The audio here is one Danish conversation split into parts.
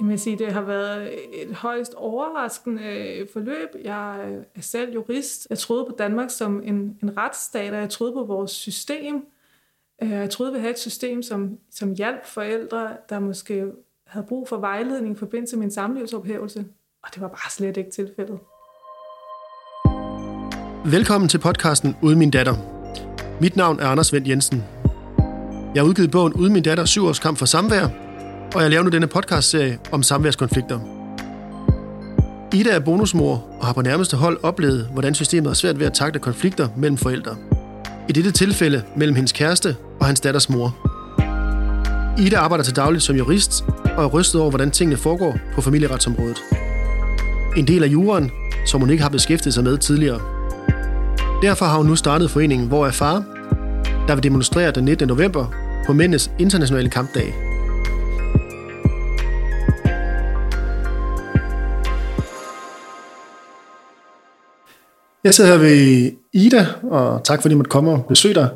Jeg vil sige, det har været et højst overraskende øh, forløb. Jeg øh, er selv jurist. Jeg troede på Danmark som en, en retsstat, og jeg troede på vores system. Øh, jeg troede, vi havde et system, som, som hjalp forældre, der måske havde brug for vejledning i forbindelse med en samlivsophævelse. Og det var bare slet ikke tilfældet. Velkommen til podcasten Uden min datter. Mit navn er Anders Vendt Jensen. Jeg har udgivet bogen Uden min datter, syv års kamp for samvær, og jeg laver nu denne podcastserie om samværskonflikter. Ida er bonusmor og har på nærmeste hold oplevet, hvordan systemet er svært ved at takle konflikter mellem forældre. I dette tilfælde mellem hendes kæreste og hans datters mor. Ida arbejder til dagligt som jurist og er rystet over, hvordan tingene foregår på familieretsområdet. En del af juren, som hun ikke har beskæftiget sig med tidligere. Derfor har hun nu startet foreningen Hvor er far, der vil demonstrere den 19. november på mændenes internationale kampdag. Jeg sidder her ved Ida, og tak fordi du måtte komme og besøge dig.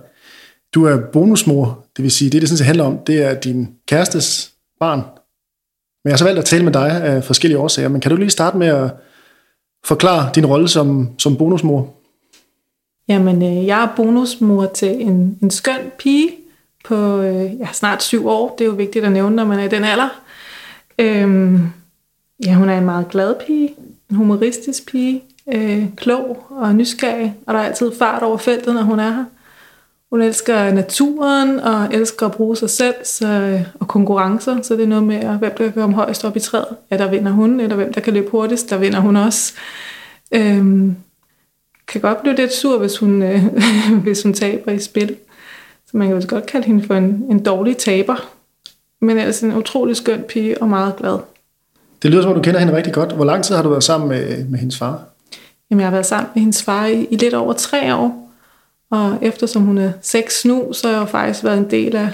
Du er bonusmor, det vil sige, det det sådan set handler om, det er din kærestes barn. Men jeg har så valgt at tale med dig af forskellige årsager, men kan du lige starte med at forklare din rolle som, som bonusmor? Jamen, øh, jeg er bonusmor til en, en skøn pige på øh, ja, snart syv år. Det er jo vigtigt at nævne, når man er i den alder. Øhm, ja, hun er en meget glad pige, en humoristisk pige, øh, klog og nysgerrig, og der er altid fart over feltet, når hun er her. Hun elsker naturen og elsker at bruge sig selv så, og konkurrencer, så det er noget med, at hvem der kan komme højst op i træet, ja, der vinder hun, eller hvem der kan løbe hurtigst, der vinder hun også. Øhm, kan godt blive lidt sur, hvis hun, øh, hvis hun taber i spil. Så man kan jo godt kalde hende for en, en dårlig taber. Men ellers en utrolig skøn pige og meget glad. Det lyder som om, du kender hende rigtig godt. Hvor lang tid har du været sammen med, med hendes far? Jamen, jeg har været sammen med hendes far i, i lidt over tre år. Og eftersom hun er seks nu, så har jeg faktisk været en del af,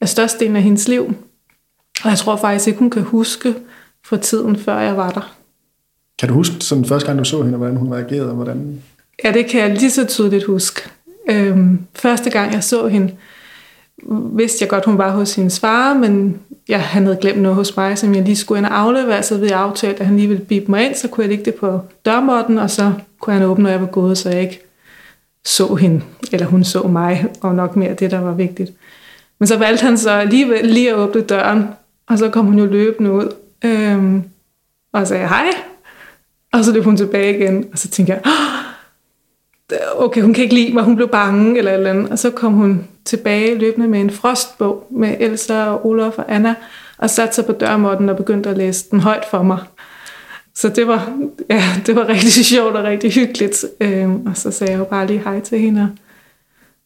af størstedelen af hendes liv. Og jeg tror faktisk ikke, hun kan huske fra tiden, før jeg var der. Kan du huske sådan første gang, du så hende, hvordan hun reagerede? Og hvordan... Ja, det kan jeg lige så tydeligt huske. Øhm, første gang, jeg så hende, vidste jeg godt, hun var hos hendes far, men jeg, han havde glemt noget hos mig, som jeg lige skulle ind og aflevere, så ved jeg aftalt, at han lige ville bippe mig ind, så kunne jeg lægge det på dørmåtten, og så kunne han åbne, når jeg var gået, så jeg ikke så hende, eller hun så mig, og nok mere det, der var vigtigt. Men så valgte han så alligevel lige at åbne døren, og så kom hun jo løbende ud, øhm, og sagde hej, og så løb hun tilbage igen, og så tænkte jeg, okay, hun kan ikke lide mig, hun blev bange, eller eller andet. Og så kom hun tilbage løbende med en frostbog med Elsa og Olof og Anna, og satte sig på dørmåtten og begyndte at læse den højt for mig. Så det var, ja, det var rigtig sjovt og rigtig hyggeligt. Øhm, og så sagde jeg jo bare lige hej til hende,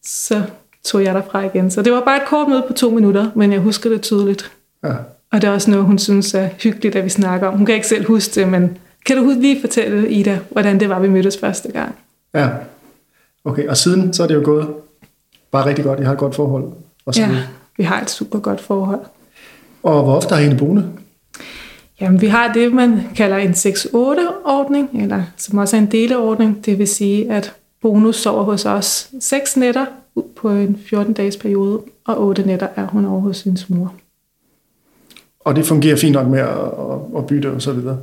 så tog jeg derfra igen. Så det var bare et kort møde på to minutter, men jeg husker det tydeligt. Ja. Og det er også noget, hun synes er hyggeligt, at vi snakker om. Hun kan ikke selv huske det, men kan du lige fortælle, Ida, hvordan det var, vi mødtes første gang? Ja, okay. Og siden så er det jo gået bare rigtig godt. I har et godt forhold. Og ja, vi har et super godt forhold. Og hvor ofte har I en boende? Jamen, vi har det, man kalder en 6-8-ordning, eller som også er en deleordning. Det vil sige, at bonus sover hos os 6 nætter på en 14-dages periode, og 8 nætter er hun over hos sin mor. Og det fungerer fint nok med at, at bytte og så videre?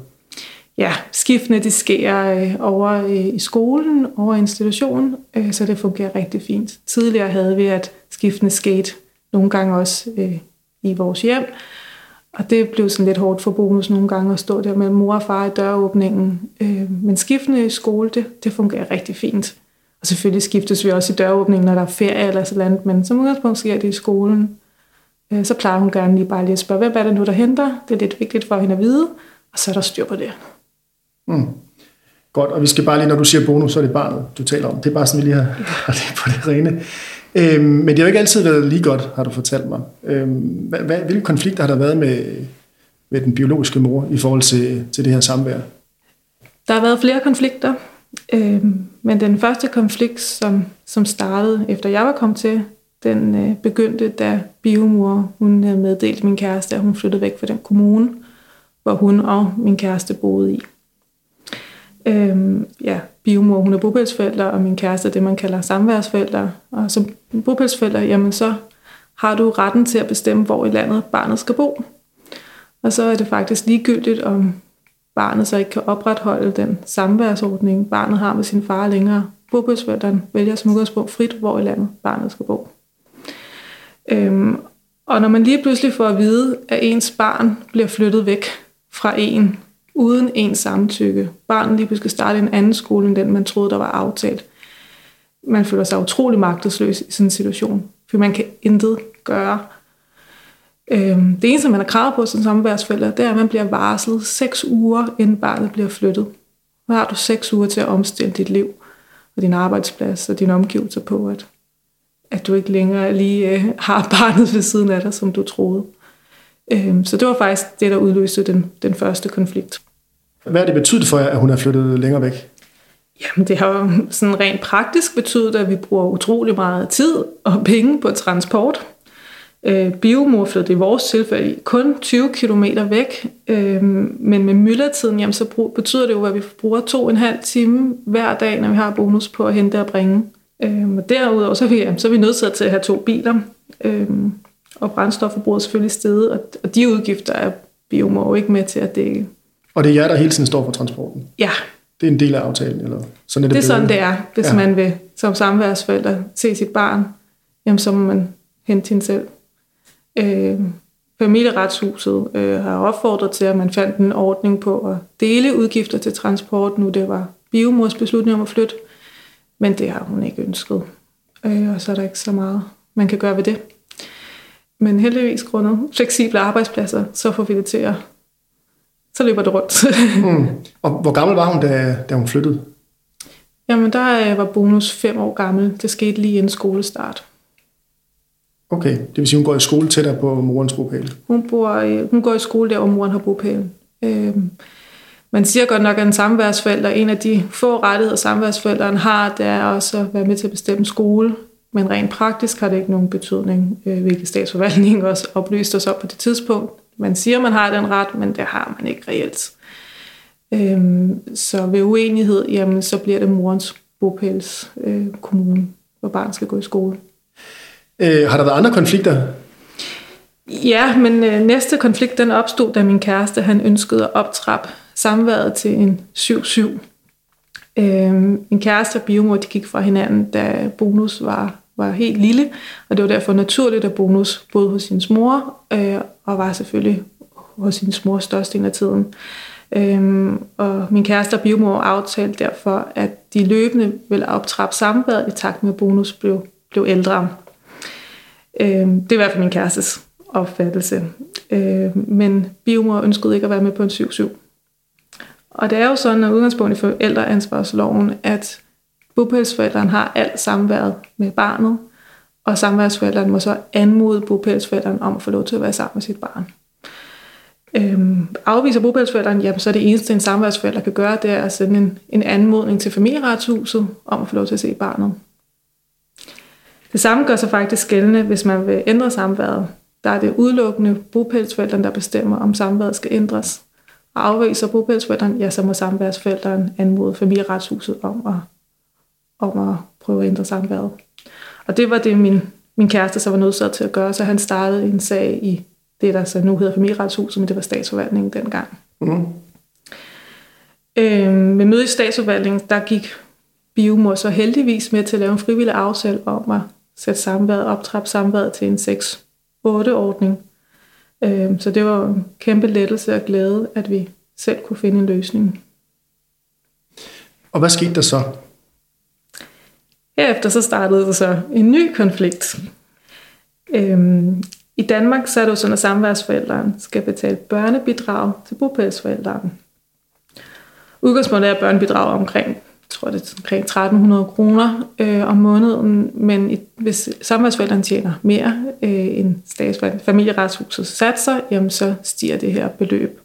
Ja, skiftene det sker øh, over øh, i skolen, over institutionen, øh, så det fungerer rigtig fint. Tidligere havde vi, at skiftene skete nogle gange også øh, i vores hjem, og det blev sådan lidt hårdt for bonus nogle gange at stå der med mor og far i døråbningen. Øh, men skiftene i skole, det, det fungerer rigtig fint. Og selvfølgelig skiftes vi også i døråbningen, når der er ferie eller sådan noget, men som udgangspunkt sker det i skolen. Øh, så plejer hun gerne lige bare lige at spørge, hvem er det nu, der henter? Det er lidt vigtigt for hende at vide, og så er der styr på det. Mm. Godt, og vi skal bare lige, når du siger bonus, så er det barnet, du taler om. Det er bare sådan, vi lige har, har det på det rene. Øhm, men det har jo ikke altid været lige godt, har du fortalt mig. Øhm, hvad, hvad, hvilke konflikter har der været med, med den biologiske mor i forhold til, til det her samvær? Der har været flere konflikter, øhm, men den første konflikt, som, som startede efter jeg var kommet til, den øh, begyndte, da biomor hun havde meddelt min kæreste, at hun flyttede væk fra den kommune, hvor hun og min kæreste boede i. Øhm, ja, biomor, hun er bopælsforælder, og min kæreste er det, man kalder samværsforælder. Og som bopælsforælder, jamen så har du retten til at bestemme, hvor i landet barnet skal bo. Og så er det faktisk ligegyldigt, om barnet så ikke kan opretholde den samværsordning, barnet har med sin far længere. Bopælsforældren vælger som udgangspunkt frit, hvor i landet barnet skal bo. Øhm, og når man lige pludselig får at vide, at ens barn bliver flyttet væk fra en, uden ens samtykke, barnet lige pludselig skal starte en anden skole, end den man troede, der var aftalt, man føler sig utrolig magtesløs i sådan en situation, for man kan intet gøre. Øhm, det eneste, man har krav på som samværsforælder, det er, at man bliver varslet seks uger, inden barnet bliver flyttet. Så har du seks uger til at omstille dit liv og din arbejdsplads og dine omgivelser på, at, at du ikke længere lige øh, har barnet ved siden af dig, som du troede. Øhm, så det var faktisk det, der udløste den, den første konflikt. Hvad har det betydet for jer, at hun er flyttet længere væk? Jamen, det har jo sådan rent praktisk betydet, at vi bruger utrolig meget tid og penge på transport. Øh, biomor flyttede i vores tilfælde kun 20 km væk, øh, men med myldretiden, jamen, så brug, betyder det jo, at vi bruger to og en halv time hver dag, når vi har bonus på at hente og bringe. Øh, og derudover så er, vi, jamen, så er vi nødt til at have to biler, øh, og brændstofforbruget selvfølgelig stedet, og, og de udgifter er biomor jo ikke med til at dække. Og det er jer, der hele tiden står for transporten? Ja, det er en del af aftalen, eller sådan er det Det er sådan, det er. Hvis ja. man vil som samværsforælder se sit barn, jamen, så må man hente hende selv. Øh, familieretshuset øh, har opfordret til, at man fandt en ordning på at dele udgifter til transport, nu det var biomors beslutning om at flytte, men det har hun ikke ønsket. Øh, og så er der ikke så meget, man kan gøre ved det. Men heldigvis grundet fleksible arbejdspladser, så får vi det til at så løber det rundt. mm. Og hvor gammel var hun, da, da hun flyttede? Jamen, der øh, var bonus fem år gammel. Det skete lige inden skolestart. Okay, det vil sige, hun går i skole tættere på morens bopæl? Hun, bor, hun går i skole der, hvor moren har bopæl. Øhm, man siger godt nok, at en samværsforælder, en af de få rettigheder, samværsforældrene har, det er også at være med til at bestemme skole. Men rent praktisk har det ikke nogen betydning, øh, hvilket statsforvaltningen også oplyste os op på det tidspunkt. Man siger, man har den ret, men det har man ikke reelt. Øhm, så ved uenighed, jamen, så bliver det morens bopæls øh, kommune, hvor barnet skal gå i skole. Øh, har der været andre konflikter? Ja, men øh, næste konflikt den opstod, da min kæreste han ønskede at optrappe samværet til en 7-7. Øh, min kæreste og biomor de gik fra hinanden, da bonus var, var helt lille, og det var derfor naturligt, at bonus boede hos sin mor, øh, og var selvfølgelig hos sin mor størstedelen af tiden. Øhm, og min kæreste og biomor aftalte derfor, at de løbende ville optrappe samværet i takt med, at bonus blev, blev ældre. Øhm, det er i hvert fald min kærestes opfattelse. Øhm, men biomor ønskede ikke at være med på en 7-7. Og det er jo sådan, at udgangspunkt i forældreansvarsloven, at bopælsforældrene har alt samværet med barnet, og samværsforældren må så anmode bopælsforældren om at få lov til at være sammen med sit barn. Øhm, afviser bopælsforældren, jamen, så er det eneste, en samværsforælder kan gøre, det er at sende en, en anmodning til familieretshuset om at få lov til at se barnet. Det samme gør sig faktisk gældende, hvis man vil ændre samværet. Der er det udelukkende bopælsforældren, der bestemmer, om samværet skal ændres. Og afviser bopælsforældren, ja, så må samværsforældren anmode familieretshuset om at, om at prøve at ændre samværet. Og det var det, min, min kæreste så var nødt til at gøre, så han startede en sag i det, der så nu hedder familieretshuset, men det var statsforvaltningen dengang. Mm. Øhm, med møde i statsforvaltningen, der gik biomor så heldigvis med til at lave en frivillig aftale om at sætte samværet, optrappe samværet til en 6-8-ordning. Øhm, så det var en kæmpe lettelse og glæde, at vi selv kunne finde en løsning. Og hvad skete der så? Herefter så startede der så en ny konflikt. Øhm, I Danmark så er det jo sådan, at samværsforældrene skal betale børnebidrag til bopælsforældrene. Udgangspunktet er børnebidrag omkring, jeg tror det er omkring 1300 kroner øh, om måneden, men i, hvis samværsforældrene tjener mere øh, end statsforældrene, familieretshuset satser, jamen så stiger det her beløb.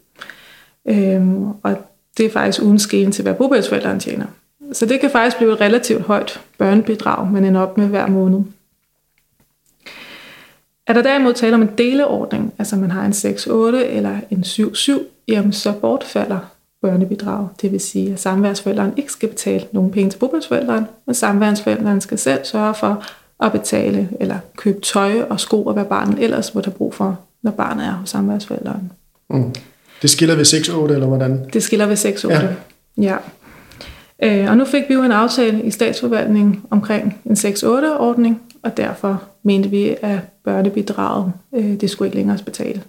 Øhm, og det er faktisk uden skeen til, hvad bopælsforældrene tjener. Så det kan faktisk blive et relativt højt børnebidrag, man ender op med hver måned. Er der derimod tale om en deleordning, altså man har en 6-8 eller en 7-7, jamen så bortfalder børnebidrag. Det vil sige, at samværsforældrene ikke skal betale nogen penge til bopælsforældrene, men samværsforældrene skal selv sørge for at betale eller købe tøj og sko og hvad barnet ellers måtte have brug for, når barnet er hos samværsforældrene. Mm. Det skiller ved 6-8, eller hvordan? Det skiller ved 6-8, ja. ja. Øh, og nu fik vi jo en aftale i statsforvaltningen omkring en 6-8-ordning, og derfor mente vi, at børnebidraget, øh, det skulle ikke længere betale.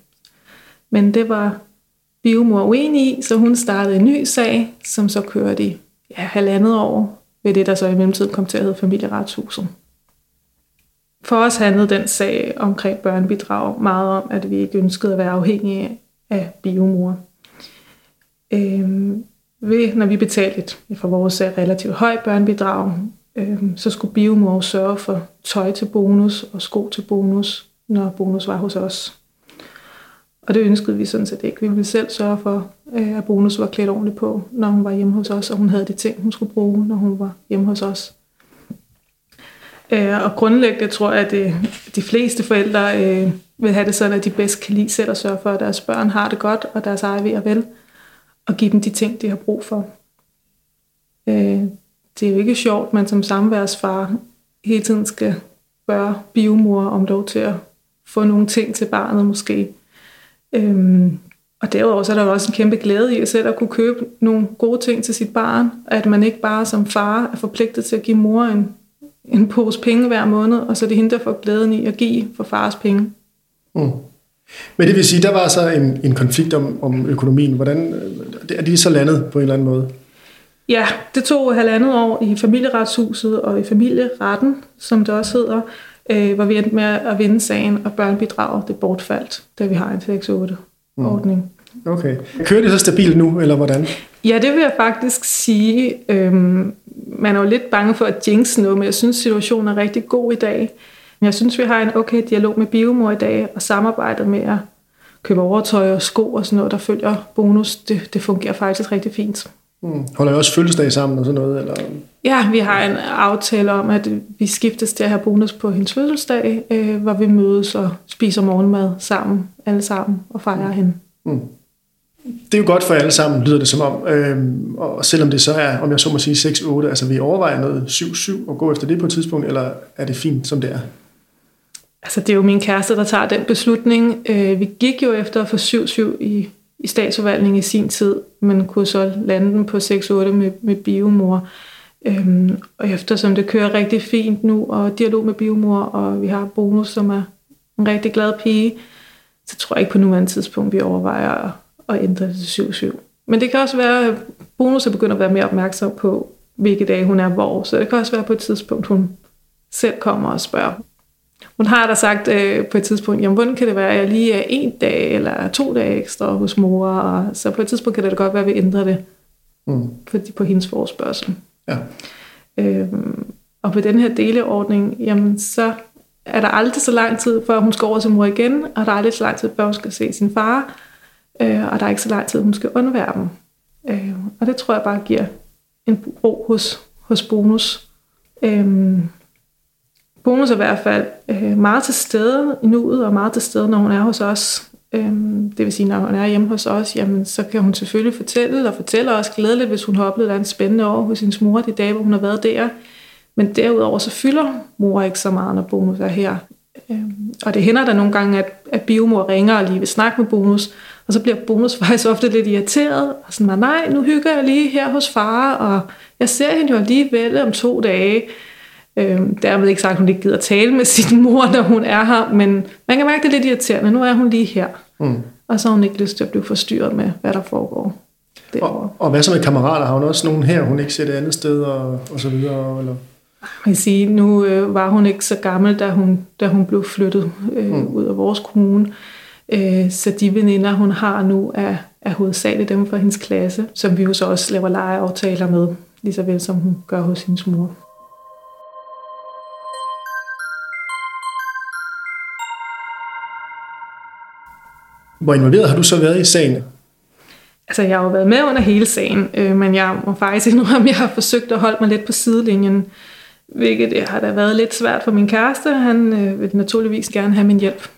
Men det var biomor uenig i, så hun startede en ny sag, som så kørte i ja, halvandet år, ved det, der så i mellemtiden kom til at hedde familieretshuset. For os handlede den sag omkring børnebidrag meget om, at vi ikke ønskede at være afhængige af biomor. Øhm, ved, når vi betalte et for vores øh, relativt højt børnebidrag, øh, så skulle biomor sørge for tøj til bonus og sko til bonus, når bonus var hos os. Og det ønskede vi sådan set ikke. Vi ville selv sørge for, øh, at bonus var klædt ordentligt på, når hun var hjemme hos os, og hun havde de ting, hun skulle bruge, når hun var hjemme hos os. Øh, og grundlæggende tror jeg, at de fleste forældre vil have det sådan, at de bedst kan lide selv at sørge for, at deres børn har det godt, og deres eget ved og vel, og give dem de ting, de har brug for. Øh, det er jo ikke sjovt, man som samværsfar hele tiden skal spørge biomor om lov til at få nogle ting til barnet måske. Øhm, og derudover så er der jo også en kæmpe glæde i at selv at kunne købe nogle gode ting til sit barn, at man ikke bare som far er forpligtet til at give mor en, en pose penge hver måned, og så er det hende, der får glæden i at give for fars penge. Mm. Men det vil sige, der var så en, en konflikt om, om økonomien. Hvordan er de så landet på en eller anden måde? Ja, det tog halvandet år i familieretshuset og i familieretten, som det også hedder, øh, hvor vi endte med at vinde sagen, og børnebidrag, det bortfaldt, da vi har en 6-8-ordning. Mm. Okay. Kører det så stabilt nu, eller hvordan? Ja, det vil jeg faktisk sige. Øhm, man er jo lidt bange for at jinx noget, men jeg synes, situationen er rigtig god i dag. Jeg synes, vi har en okay dialog med biomor i dag, og samarbejdet med at købe overtøj og sko og sådan noget, der følger bonus, det, det fungerer faktisk rigtig fint. Mm. Holder I også fødselsdag sammen og sådan noget? Eller? Ja, vi har en aftale om, at vi skiftes til at have bonus på hendes fødselsdag, øh, hvor vi mødes og spiser morgenmad sammen, alle sammen, og fejrer mm. hende. Mm. Det er jo godt for alle sammen, lyder det som om. Øhm, og selvom det så er, om jeg så må sige, 6-8, altså vi overvejer noget 7-7 og gå efter det på et tidspunkt, eller er det fint, som det er? Altså det er jo min kæreste, der tager den beslutning. Øh, vi gik jo efter at få 7-7 i i statsforvaltningen i sin tid, men kunne så lande den på 6-8 med, med biomor. Øhm, og eftersom det kører rigtig fint nu, og dialog med biomor, og vi har bonus, som er en rigtig glad pige, så tror jeg ikke på nuværende tidspunkt, vi overvejer at, at ændre det til 7-7. Men det kan også være, at bonus er begyndt at være mere opmærksom på, hvilke dage hun er hvor. Så det kan også være på et tidspunkt, hun selv kommer og spørger, hun har da sagt øh, på et tidspunkt, jamen hvordan kan det være, at jeg lige er en dag eller to dage ekstra hos mor, og så på et tidspunkt kan det da godt være, at vi ændrer det mm. på, på hendes forespørgsel. Ja. Øhm, og på den her deleordning, jamen så er der aldrig så lang tid, før hun skal over til mor igen, og der er aldrig så lang tid, før hun skal se sin far, øh, og der er ikke så lang tid, hun skal undvære dem. Øh, og det tror jeg bare giver en ro hos, hos bonus. Øh, bonus er i hvert fald øh, meget til stede i nuet, og meget til stede, når hun er hos os. Øhm, det vil sige, når hun er hjemme hos os, jamen, så kan hun selvfølgelig fortælle, og fortæller os glædeligt, hvis hun har oplevet en spændende år hos sin mor de dage, hvor hun har været der. Men derudover så fylder mor ikke så meget, når bonus er her. Øhm, og det hænder der nogle gange, at, at biomor ringer og lige vil snakke med bonus, og så bliver bonus faktisk ofte lidt irriteret, og sådan, nej, nu hygger jeg lige her hos far, og jeg ser hende jo alligevel om to dage. Øhm, dermed ikke sagt, at hun ikke gider tale med sin mor, når hun er her, men man kan mærke, det er lidt irriterende. Nu er hun lige her. Mm. Og så har hun ikke lyst til at blive forstyrret med, hvad der foregår. Og, og hvad så med kammerater? Har hun også nogen her, hun ikke ser det andet sted, og, og så videre? Eller? Man kan sige, nu øh, var hun ikke så gammel, da hun, da hun blev flyttet øh, mm. ud af vores kommune. Øh, så de veninder, hun har nu, er, er hovedsageligt dem fra hendes klasse, som vi jo så også laver legeaftaler med, lige så vel som hun gør hos hendes mor. Hvor involveret har du så været i sagen? Altså, jeg har jo været med under hele sagen, øh, men jeg må faktisk indrømme, at jeg har forsøgt at holde mig lidt på sidelinjen, hvilket det har da været lidt svært for min kæreste. Han øh, vil naturligvis gerne have min hjælp.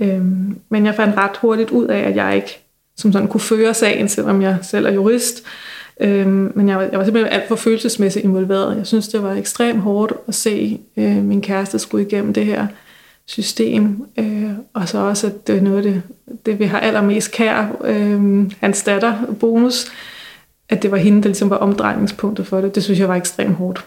Øh, men jeg fandt ret hurtigt ud af, at jeg ikke som sådan kunne føre sagen, selvom jeg selv er jurist. Øh, men jeg var, jeg var simpelthen alt for følelsesmæssigt involveret. Jeg synes, det var ekstremt hårdt at se øh, min kæreste skulle igennem det her system, øh, og så også, at det er noget af det, det vi har allermest kær, øh, hans datter, bonus, at det var hende, der ligesom var omdrejningspunktet for det. Det synes jeg var ekstremt hårdt.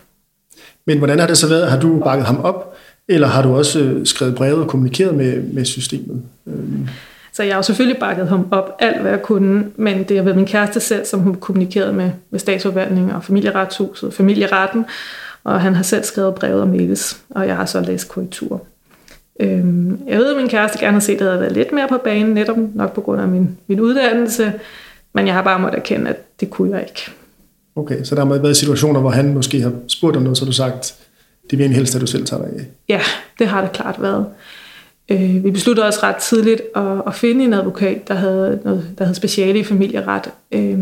Men hvordan har det så været? Har du bakket ham op, eller har du også øh, skrevet breve og kommunikeret med, med systemet? Øhm. Så jeg har jo selvfølgelig bakket ham op alt, hvad jeg kunne, men det har været min kæreste selv, som hun kommunikerede med, med statsforvaltningen og familieretshuset, familieretten, og han har selv skrevet brevet og mails, og jeg har så læst korrektur. Øhm, jeg ved, at min kæreste gerne har set, at jeg havde været lidt mere på banen, netop nok på grund af min, min uddannelse, men jeg har bare måttet erkende, at det kunne jeg ikke. Okay, så der har været situationer, hvor han måske har spurgt om noget, så du sagt, det vil egentlig helst, at du selv tager dig af? Ja, det har det klart været. Øh, vi besluttede os ret tidligt at, at finde en advokat, der havde, noget, der havde speciale i familieret. Øh,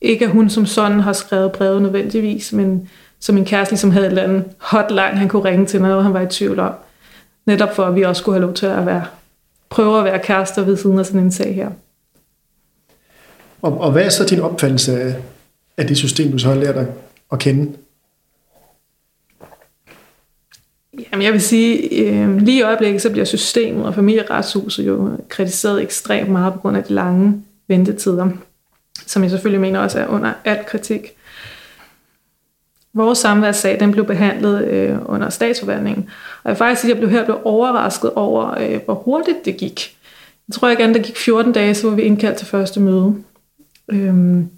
ikke at hun som sådan har skrevet brevet nødvendigvis, men som min kæreste ligesom havde et eller andet hotline, han kunne ringe til, når han var i tvivl om. Netop for, at vi også skulle have lov til at være, prøve at være kærester ved siden af sådan en sag her. Og, og hvad er så din opfattelse af, af det system, du så har lært at, at kende? Jamen jeg vil sige, øh, lige i øjeblikket, så bliver systemet og familieretshuset jo kritiseret ekstremt meget på grund af de lange ventetider, som jeg selvfølgelig mener også er under al kritik. Vores samværssag, den blev behandlet øh, under statsforvaltningen, og jeg vil faktisk sige, at jeg blev her blev overrasket over, øh, hvor hurtigt det gik. Jeg tror igen, der gik 14 dage, så var vi indkaldt til første møde. Øhm,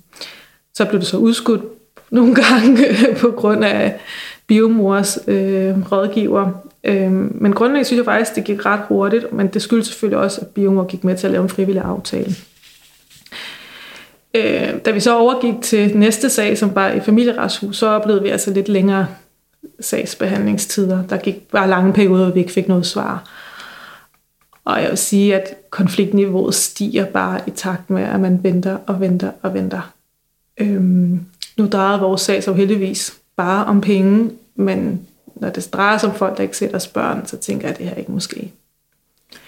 så blev det så udskudt nogle gange øh, på grund af biomors øh, rådgiver. Øhm, men grundlæggende synes jeg faktisk, det gik ret hurtigt, men det skyldes selvfølgelig også, at biomor gik med til at lave en frivillig aftale. Øh, da vi så overgik til næste sag, som var i familieretshus, så oplevede vi altså lidt længere sagsbehandlingstider. Der gik bare lange perioder, hvor vi ikke fik noget svar. Og jeg vil sige, at konfliktniveauet stiger bare i takt med, at man venter og venter og venter. Øhm, nu drejede vores sag så heldigvis bare om penge, men når det drejer sig om folk, der ikke sætter børn, så tænker jeg, at det her ikke måske.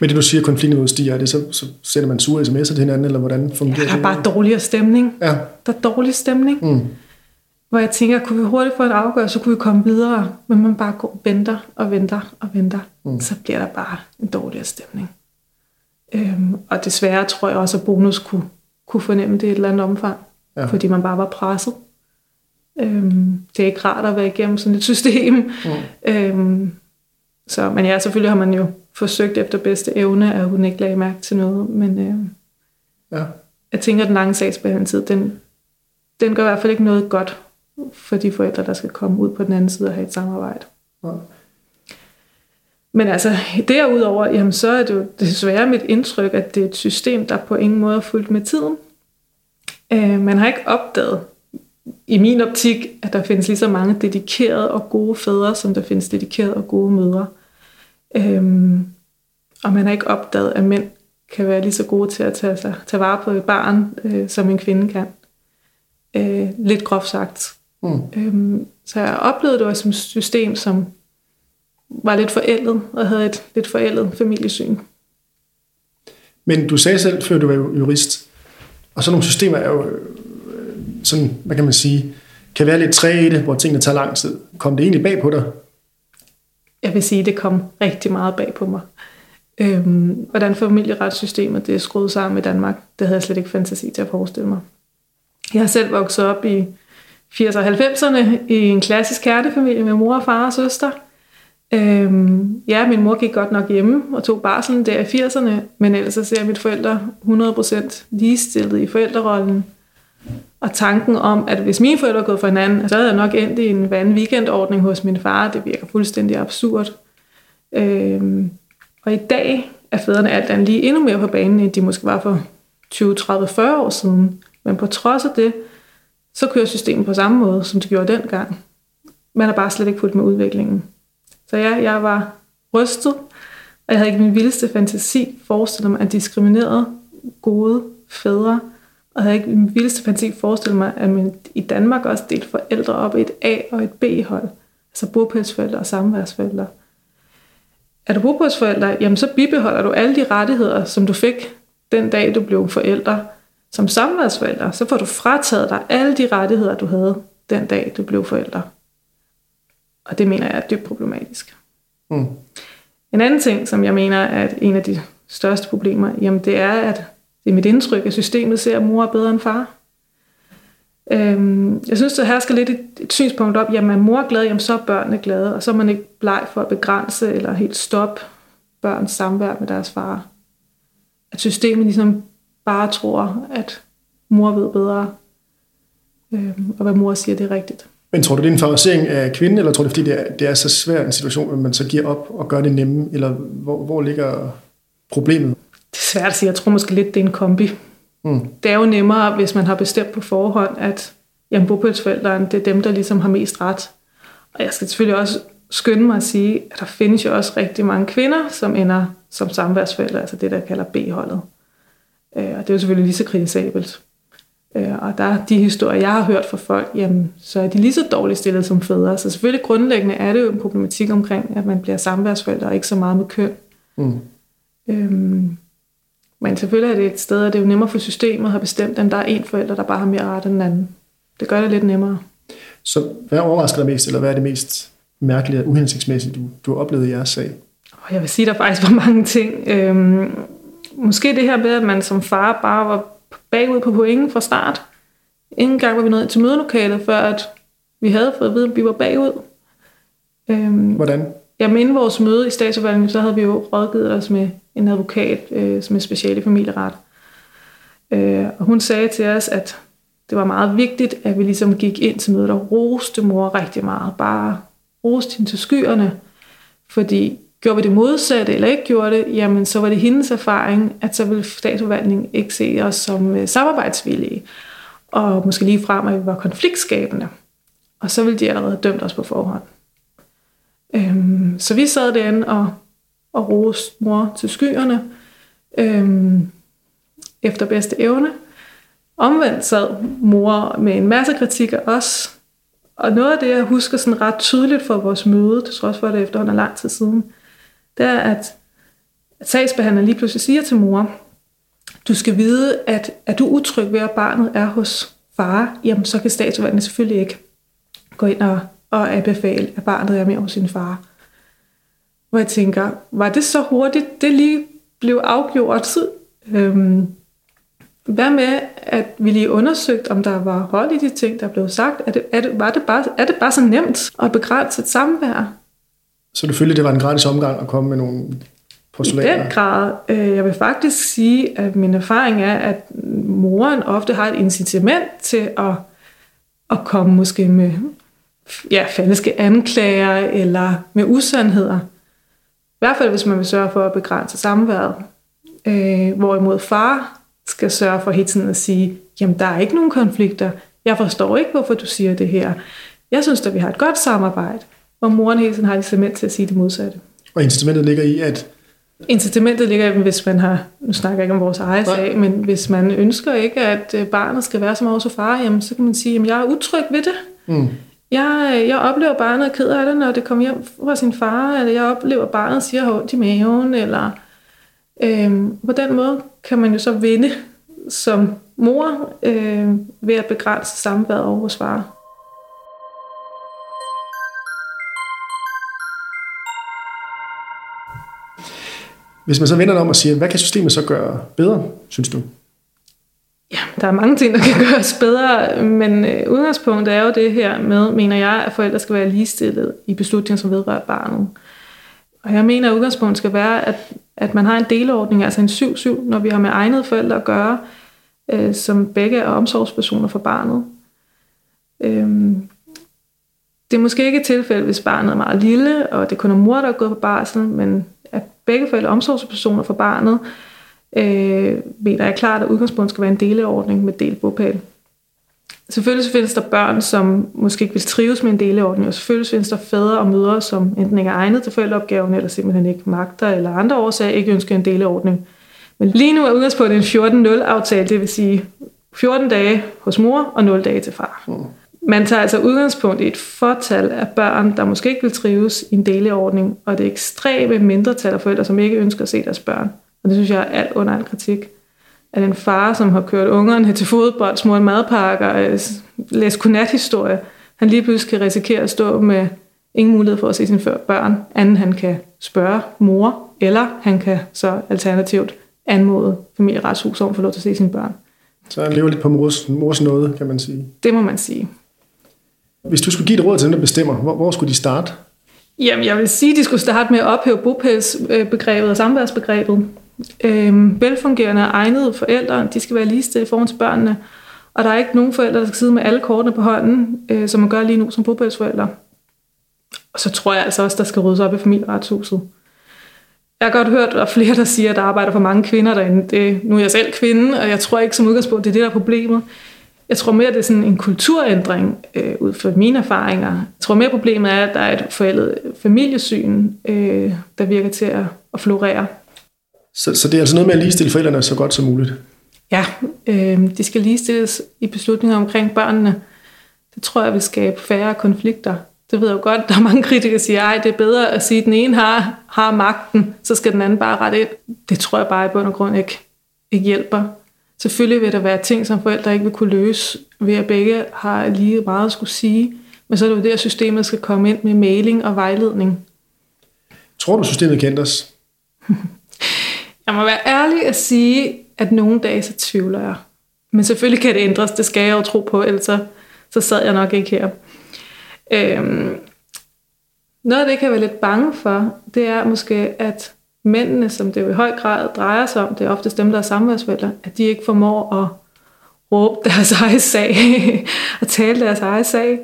Men det du siger, konfliktniveauet stiger, er det så, så sender man sure sms'er til hinanden, eller hvordan fungerer det? Der er bare dårligere stemning. Ja. Der er dårlig stemning. Mm. Hvor jeg tænker, kunne vi hurtigt få en afgørelse, så kunne vi komme videre. Men man bare går og venter og venter og venter. Mm. Så bliver der bare en dårligere stemning. Øhm, og desværre tror jeg også, at bonus kunne, kunne fornemme det i et eller andet omfang. Ja. Fordi man bare var presset. Øhm, det er ikke rart at være igennem sådan et system. Mm. Øhm, så, men ja, selvfølgelig har man jo forsøgt efter bedste evne, at hun ikke lagde mærke til noget. Men øh, ja. jeg tænker, at den lange sagsbehandlingstid, den, den gør i hvert fald ikke noget godt for de forældre, der skal komme ud på den anden side og have et samarbejde. Ja. Men altså, derudover, jamen, så er det jo desværre mit indtryk, at det er et system, der på ingen måde er fuldt med tiden. Øh, man har ikke opdaget, i min optik, at der findes lige så mange dedikerede og gode fædre, som der findes dedikerede og gode mødre. Øhm, og man har ikke opdaget, at mænd kan være lige så gode til at tage, sig, tage vare på et barn, øh, som en kvinde kan. Øh, lidt groft sagt. Mm. Øhm, så jeg oplevede det som et system, som var lidt forældet, og havde et lidt forældet familiesyn. Men du sagde selv, før du var jurist, og sådan nogle systemer er jo sådan, hvad kan man sige, kan være lidt træge hvor tingene tager lang tid. Kom det egentlig bag på dig? Jeg vil sige, det kom rigtig meget bag på mig. Øhm, hvordan familieretssystemet det er skruet sammen i Danmark, det havde jeg slet ikke fantasi til at forestille mig. Jeg har selv vokset op i 80'erne og 90'erne i en klassisk kærtefamilie med mor, far og søster. Øhm, ja, min mor gik godt nok hjemme og tog barselen der i 80'erne, men ellers så ser jeg mit forældre 100% ligestillet i forældrerollen. Og tanken om, at hvis mine forældre er gået for hinanden, så havde jeg nok endt i en vand weekendordning hos min far. Det virker fuldstændig absurd. Øhm, og i dag er fædrene alt andet lige endnu mere på banen, end de måske var for 20, 30, 40 år siden. Men på trods af det, så kører systemet på samme måde, som det gjorde dengang. Man er bare slet ikke fuldt med udviklingen. Så ja, jeg var rystet, og jeg havde ikke min vildeste fantasi forestillet mig, at diskriminerede gode fædre og havde ikke min vildeste fantasi forestillet mig, at man i Danmark også delte forældre op i et A- og et B-hold. Altså bopælsforældre og samværsforældre. Er du bopælsforældre, jamen så bibeholder du alle de rettigheder, som du fik den dag, du blev forældre. Som samværsforældre, så får du frataget dig alle de rettigheder, du havde den dag, du blev forældre. Og det mener jeg er dybt problematisk. Mm. En anden ting, som jeg mener er en af de største problemer, jamen det er, at det er mit indtryk, at systemet ser, at mor er bedre end far. Øhm, jeg synes, der hersker skal lidt et, et synspunkt op, jamen er mor glad, jamen så er børnene glade, og så er man ikke bleg for at begrænse eller helt stoppe børns samvær med deres far. At systemet ligesom bare tror, at mor ved bedre, øhm, og hvad mor siger, det er rigtigt. Men tror du, det er en favorisering af kvinden, eller tror du, det er, fordi det er, det er så svær en situation, at man så giver op og gør det nemme, eller hvor, hvor ligger problemet? Svært at sige. Jeg tror måske lidt, det er en kombi. Mm. Det er jo nemmere, hvis man har bestemt på forhånd, at jamen, bopælsforældrene, det er dem, der ligesom har mest ret. Og jeg skal selvfølgelig også skynde mig at sige, at der findes jo også rigtig mange kvinder, som ender som samværsforældre, altså det, der kalder B-holdet. Øh, og det er jo selvfølgelig lige så kritisabelt. Øh, og der de historier, jeg har hørt fra folk, jamen, så er de lige så dårligt stillet som fædre. Så selvfølgelig grundlæggende er det jo en problematik omkring, at man bliver samværsforældre, og ikke så meget med køn. Mm. Øhm, men selvfølgelig er det et sted, at det er jo nemmere for systemet at have bestemt, at der er en forælder, der bare har mere ret end den anden. Det gør det lidt nemmere. Så hvad overrasker dig mest, eller hvad er det mest mærkelige og uhensigtsmæssige, du, du har oplevet i jeres sag? Jeg vil sige, der faktisk var mange ting. Øhm, måske det her med, at man som far bare var bagud på pointen fra start. Ingen gang var vi nået til mødelokalet, før at vi havde fået at vide, at vi var bagud. Øhm, Hvordan? Jamen inden vores møde i statsforvaltningen, så havde vi jo rådgivet os med en advokat, øh, som er speciale i familieret. Øh, og hun sagde til os, at det var meget vigtigt, at vi ligesom gik ind til mødet og roste mor rigtig meget. Bare roste hende til skyerne. Fordi gjorde vi det modsatte, eller ikke gjorde det, jamen så var det hendes erfaring, at så ville statsforvaltningen ikke se os som øh, samarbejdsvillige. Og måske lige frem, at vi var konfliktskabende. Og så ville de allerede dømt os på forhånd. Øhm, så vi sad derinde og, og roste mor til skyerne øhm, efter bedste evne. Omvendt sad mor med en masse kritik af os. Og noget af det, jeg husker sådan ret tydeligt fra vores møde, det trods for, at det efterhånden er lang tid siden, det er, at, at sagsbehandleren lige pludselig siger til mor, du skal vide, at er du utryg ved, at barnet er hos far, jamen så kan statsforvaltningen selvfølgelig ikke gå ind og og anbefale, at barnet er med hos sin far. Hvor jeg tænker, var det så hurtigt, det lige blev afgjort? Øhm, hvad med, at vi lige undersøgte, om der var hold i de ting, der blev sagt? Er det, er det, var det bare, er det bare så nemt at begrænse et samvær? Så du følte, det var en gratis omgang at komme med nogle postulater? I den grad. Øh, jeg vil faktisk sige, at min erfaring er, at moren ofte har et incitament til at, at komme måske med ja, falske anklager eller med usandheder. I hvert fald, hvis man vil sørge for at begrænse samværet. Øh, hvorimod far skal sørge for hele tiden at sige, jamen der er ikke nogen konflikter. Jeg forstår ikke, hvorfor du siger det her. Jeg synes at vi har et godt samarbejde. Og moren hele tiden har incitament til at sige det modsatte. Og incitamentet ligger i, at Incitamentet ligger i, hvis man har, nu snakker jeg ikke om vores egen sag, men hvis man ønsker ikke, at øh, barnet skal være som hos far, jamen, så kan man sige, at jeg er utryg ved det. Mm. Jeg, øh, jeg oplever, at barnet er ked af det, når det kommer hjem fra sin far, eller jeg oplever, barnet siger hårdt i maven, eller øhm, på den måde kan man jo så vinde som mor øh, ved at begrænse samværet over hos far. Hvis man så vender om og siger, hvad kan systemet så gøre bedre, synes du? Ja, der er mange ting, der kan gøres bedre, men øh, udgangspunktet er jo det her med, mener jeg, at forældre skal være ligestillet i beslutninger, som vedrører barnet. Og jeg mener, at udgangspunktet skal være, at, at man har en delordning, altså en 7-7, når vi har med egnede forældre at gøre, øh, som begge er omsorgspersoner for barnet. Øhm, det er måske ikke et tilfælde, hvis barnet er meget lille, og det kun er mor, der er gået på barsel, men at begge forældre er omsorgspersoner for barnet, øh, mener jeg klart, at udgangspunktet skal være en deleordning med delt bopæl. Selvfølgelig findes der børn, som måske ikke vil trives med en deleordning, og selvfølgelig findes der fædre og mødre, som enten ikke er egnet til forældreopgaven, eller simpelthen ikke magter, eller andre årsager ikke ønsker en deleordning. Men lige nu er udgangspunktet en 14-0-aftale, det vil sige 14 dage hos mor og 0 dage til far. Mm. Man tager altså udgangspunkt i et fortal af børn, der måske ikke vil trives i en deleordning, og det ekstreme mindretal af forældre, som ikke ønsker at se deres børn. Og det synes jeg er alt under al kritik. At en far, som har kørt ungerne til fodbold, smurt madpakker, øh, læst godnathistorie, han lige pludselig kan risikere at stå med ingen mulighed for at se sine børn, anden han kan spørge mor eller han kan så alternativt anmode familieretshus om at få lov til at se sine børn. Så han lever lidt på mors, mors noget, kan man sige. Det må man sige. Hvis du skulle give et råd til dem, der bestemmer, hvor, hvor skulle de starte? Jamen, jeg vil sige, at de skulle starte med at ophæve bopælsbegrebet og samværsbegrebet. Øhm, velfungerende og egnede forældre, de skal være ligestillet foran til børnene. Og der er ikke nogen forældre, der skal sidde med alle kortene på hånden, øh, som man gør lige nu som bopælsforældre. Og så tror jeg altså også, der skal ryddes op i familieretshuset. Jeg har godt hørt, at der er flere, der siger, at der arbejder for mange kvinder derinde. Det, nu er jeg selv kvinde, og jeg tror ikke som udgangspunkt, det er det, der er problemet. Jeg tror mere, det er sådan en kulturændring øh, ud fra mine erfaringer. Jeg tror mere, problemet er, at der er et forældet familiesyn, øh, der virker til at, at florere. Så, så det er altså noget med at ligestille forældrene så godt som muligt? Ja, øh, de skal ligestilles i beslutninger omkring børnene. Det tror jeg vil skabe færre konflikter. Det ved jeg jo godt, der er mange kritikere, der siger, at det er bedre at sige, at den ene har, har magten, så skal den anden bare rette ind. Det tror jeg bare i bund og grund ikke, ikke hjælper. Selvfølgelig vil der være ting, som forældre ikke vil kunne løse, ved at begge har lige meget at skulle sige. Men så er det jo det, at systemet skal komme ind med mailing og vejledning. Tror du, systemet kan ændres? jeg må være ærlig at sige, at nogle dage så tvivler jeg. Men selvfølgelig kan det ændres, det skal jeg jo tro på, ellers så, så sad jeg nok ikke her. Øhm, noget af det, kan jeg være lidt bange for, det er måske, at mændene, som det jo i høj grad drejer sig om, det er oftest dem, der er samværsforældre, at de ikke formår at råbe deres egen sag og tale deres egen sag.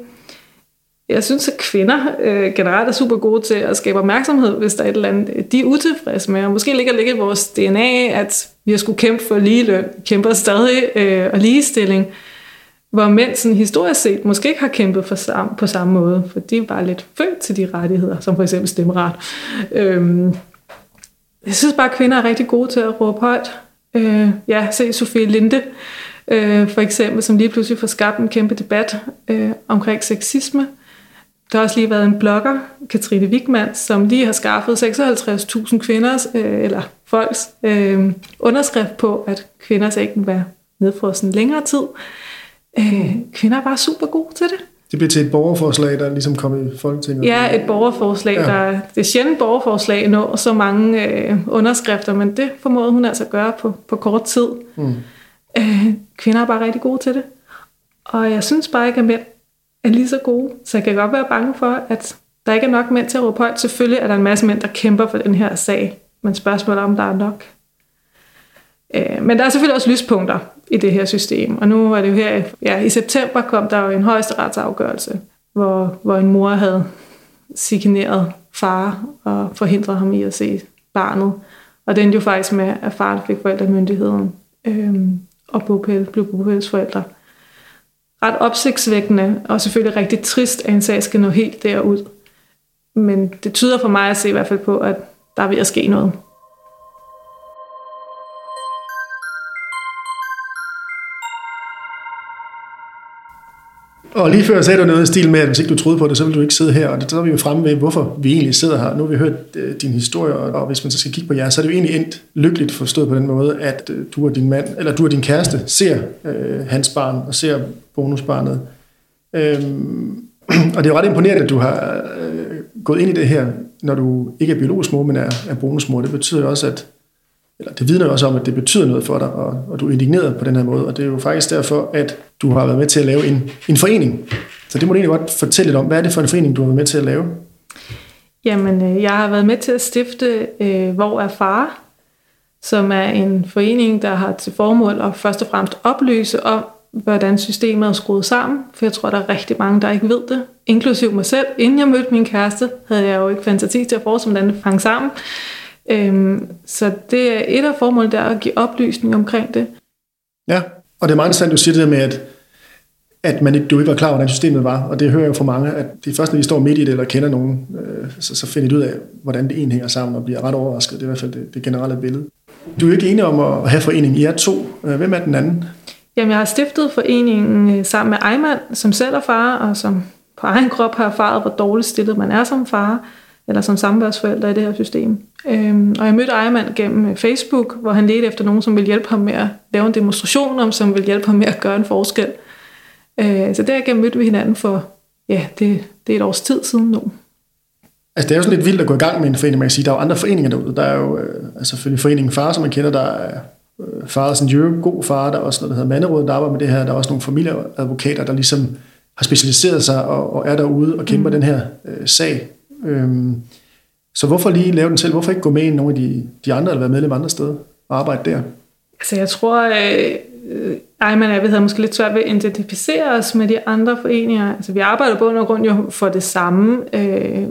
Jeg synes, at kvinder øh, generelt er super gode til at skabe opmærksomhed, hvis der er et eller andet, de er utilfredse med. Og måske ligger det i vores DNA, at vi har skulle kæmpe for ligeløn, kæmper stadig øh, og ligestilling, hvor mænd sådan historisk set måske ikke har kæmpet for sam, på samme måde, for de var lidt født til de rettigheder, som for eksempel stemmeret. Øhm, jeg synes bare, at kvinder er rigtig gode til at råbe højt. Øh, ja, se Sofie Linde, øh, for eksempel, som lige pludselig får skabt en kæmpe debat øh, omkring sexisme. Der har også lige været en blogger, Katrine Wigman, som lige har skaffet 56.000 kvinders, øh, eller folks, øh, underskrift på, at kvinders æg må være nedfrossen længere tid. Øh, kvinder er bare super gode til det. Det bliver til et borgerforslag, der ligesom kommer i Folketinget. Ja, et borgerforslag. Ja. Der, det er sjældent borgerforslag når så mange øh, underskrifter, men det formåede hun altså at gøre på, på kort tid. Mm. Øh, kvinder er bare rigtig gode til det. Og jeg synes bare ikke, at mænd er lige så gode. Så jeg kan godt være bange for, at der ikke er nok mænd til at råbe højt. Selvfølgelig er der en masse mænd, der kæmper for den her sag. Men spørgsmålet er, om der er nok. Øh, men der er selvfølgelig også lyspunkter i det her system. Og nu er det jo her, ja, i september kom der jo en højesteretsafgørelse, hvor, hvor en mor havde signeret far og forhindret ham i at se barnet. Og den jo faktisk med, at faren fik forældremyndigheden øhm, og bopæl, blev bopælsforældre. Ret opsigtsvækkende, og selvfølgelig rigtig trist, at en sag skal nå helt derud. Men det tyder for mig at se i hvert fald på, at der er ved at ske noget. Og lige før sagde du noget i stil med, at hvis ikke du troede på det, så ville du ikke sidde her. Og det, så er vi jo fremme ved, hvorfor vi egentlig sidder her. Nu har vi hørt øh, din historie, og hvis man så skal kigge på jer, så er det jo egentlig endt lykkeligt forstået på den måde, at øh, du og din mand, eller du og din kæreste, ser øh, hans barn og ser bonusbarnet. Øhm, og det er jo ret imponerende, at du har øh, gået ind i det her, når du ikke er biologisk mor, men er, er bonusmor. Det betyder jo også, at eller det vidner jo også om, at det betyder noget for dig, og, og du er indigneret på den her måde, og det er jo faktisk derfor, at du har været med til at lave en, en forening. Så det må du egentlig godt fortælle lidt om. Hvad er det for en forening, du har været med til at lave? Jamen, øh, jeg har været med til at stifte øh, Hvor er far, som er en forening, der har til formål at først og fremmest oplyse om, hvordan systemet er skruet sammen, for jeg tror, der er rigtig mange, der ikke ved det, inklusiv mig selv. Inden jeg mødte min kæreste, havde jeg jo ikke fantasi til at forestille, hvordan det hang sammen. Øhm, så det er et af formålene, der er at give oplysning omkring det. Ja, og det er meget interessant, du siger det der med, at, at man, du ikke var klar over, hvordan systemet var, og det hører jeg jo fra mange, at det er først, når vi står midt i det, eller kender nogen, øh, så, så finder de ud af, hvordan det ene hænger sammen, og bliver ret overrasket. Det er i hvert fald det, det generelle billede. Du er ikke enig om at have foreningen. I er to. Øh, hvem er den anden? Jamen, jeg har stiftet foreningen øh, sammen med Ejman, som selv er far, og som på egen krop har erfaret, hvor dårligt stillet man er som far, eller som samværsforælder i det her system. Øhm, og jeg mødte Ejermand gennem øh, Facebook, hvor han ledte efter nogen, som ville hjælpe ham med at lave en demonstration, om som ville hjælpe ham med at gøre en forskel. Øh, så derigennem mødte vi hinanden for, ja, det, det er et års tid siden nu. Altså, det er jo sådan lidt vildt at gå i gang med en forening. Man kan sige, der er jo andre foreninger derude. Der er jo øh, altså selvfølgelig foreningen Far, som man kender, der er øh, Fathers and Europe, god far. Der er også noget, der hedder Manderådet, der arbejder med det her. Der er også nogle familieadvokater, der ligesom har specialiseret sig og, og er derude og kæmper mm. den her øh, sag. Øhm, så hvorfor lige lave den selv? Hvorfor ikke gå med i nogle af de, de andre, eller være medlem andre steder og arbejde der? Altså jeg tror, øh, øh ej, men vi havde måske lidt svært ved at identificere os med de andre foreninger. Altså vi arbejder på og grund jo for det samme. Øh,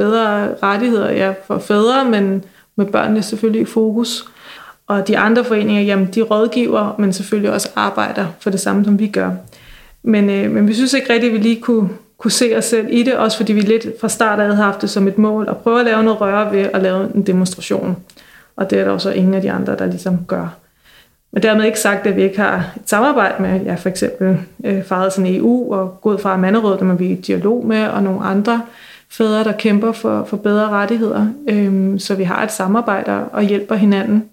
bedre rettigheder ja, for fædre, men med børnene selvfølgelig i fokus. Og de andre foreninger, jamen de rådgiver, men selvfølgelig også arbejder for det samme, som vi gør. Men, øh, men vi synes ikke rigtigt, at vi lige kunne, kunne se os selv i det, også fordi vi lidt fra start af havde haft det som et mål at prøve at lave noget røre ved at lave en demonstration. Og det er der også ingen af de andre, der ligesom gør. Men dermed ikke sagt, at vi ikke har et samarbejde med, ja, for eksempel øh, Fadelsen EU og God Far Manderåd, der man vi i dialog med, og nogle andre fædre, der kæmper for, for bedre rettigheder. Øhm, så vi har et samarbejde og hjælper hinanden.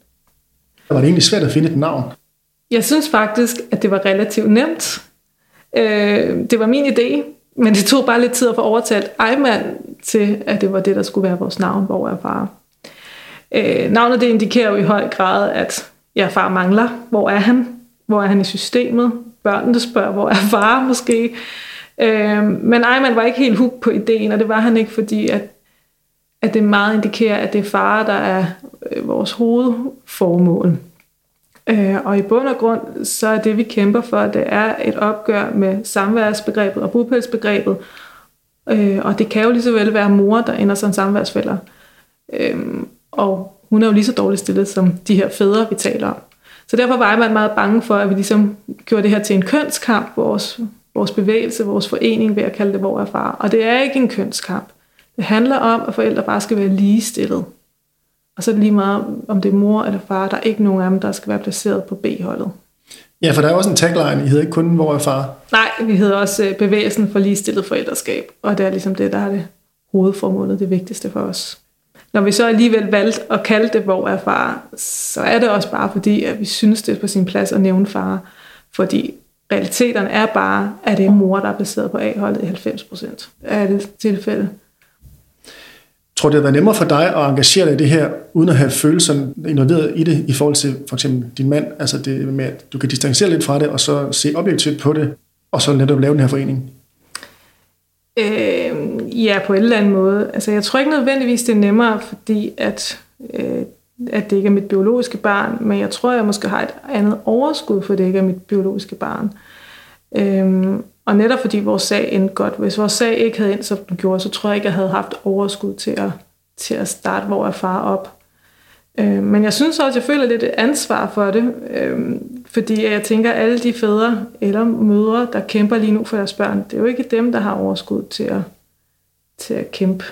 Var det egentlig svært at finde et navn? Jeg synes faktisk, at det var relativt nemt. Øh, det var min idé, men det tog bare lidt tid at få overtalt Ejman til, at det var det, der skulle være vores navn, hvor er far. Øh, navnet det indikerer jo i høj grad, at jeg far mangler. Hvor er han? Hvor er han i systemet? Børnene spørger, hvor er far måske? Øh, men Ejman var ikke helt hooked på ideen, og det var han ikke, fordi at, at det meget indikerer, at det er far, der er øh, vores hovedformål. Øh, og i bund og grund, så er det, vi kæmper for, det er et opgør med samværsbegrebet og bopælsbegrebet. Øh, og det kan jo lige så vel være mor, der ender som samværsfælder. Øh, og hun er jo lige så dårligt stillet som de her fædre, vi taler om. Så derfor var man meget bange for, at vi ligesom gjorde det her til en kønskamp, vores, vores bevægelse, vores forening ved at kalde det hvor er far. Og det er ikke en kønskamp. Det handler om, at forældre bare skal være ligestillet. Og så er det lige meget, om det er mor eller far. Der er ikke nogen af dem, der skal være placeret på B-holdet. Ja, for der er også en tagline. I hedder ikke kun, hvor er far? Nej, vi hedder også øh, bevægelsen for ligestillet forældreskab. Og det er ligesom det, der er det hovedformålet, det vigtigste for os. Når vi så alligevel valgte at kalde det, hvor er far, så er det også bare fordi, at vi synes, det er på sin plads at nævne far. Fordi realiteterne er bare, at det er mor, der er baseret på A-holdet i 90 procent af det tilfælde. Tror du, det har været nemmere for dig at engagere dig i det her, uden at have følelserne involveret i det, i forhold til for eksempel din mand? Altså det med, at du kan distancere lidt fra det, og så se objektivt på det, og så netop lave den her forening? Øh, ja, på en eller anden måde. Altså jeg tror ikke nødvendigvis, det er nemmere, fordi at, øh, at det ikke er mit biologiske barn, men jeg tror, jeg måske har et andet overskud, for det ikke er mit biologiske barn. Øh, og netop fordi vores sag endte godt. Hvis vores sag ikke havde endt, som den gjorde, så tror jeg ikke, jeg havde haft overskud til at, til at starte hvor er far op. Øh, men jeg synes også, at jeg føler lidt et ansvar for det, øh, fordi jeg tænker, at alle de fædre eller mødre, der kæmper lige nu for deres børn, det er jo ikke dem, der har overskud til at, til at kæmpe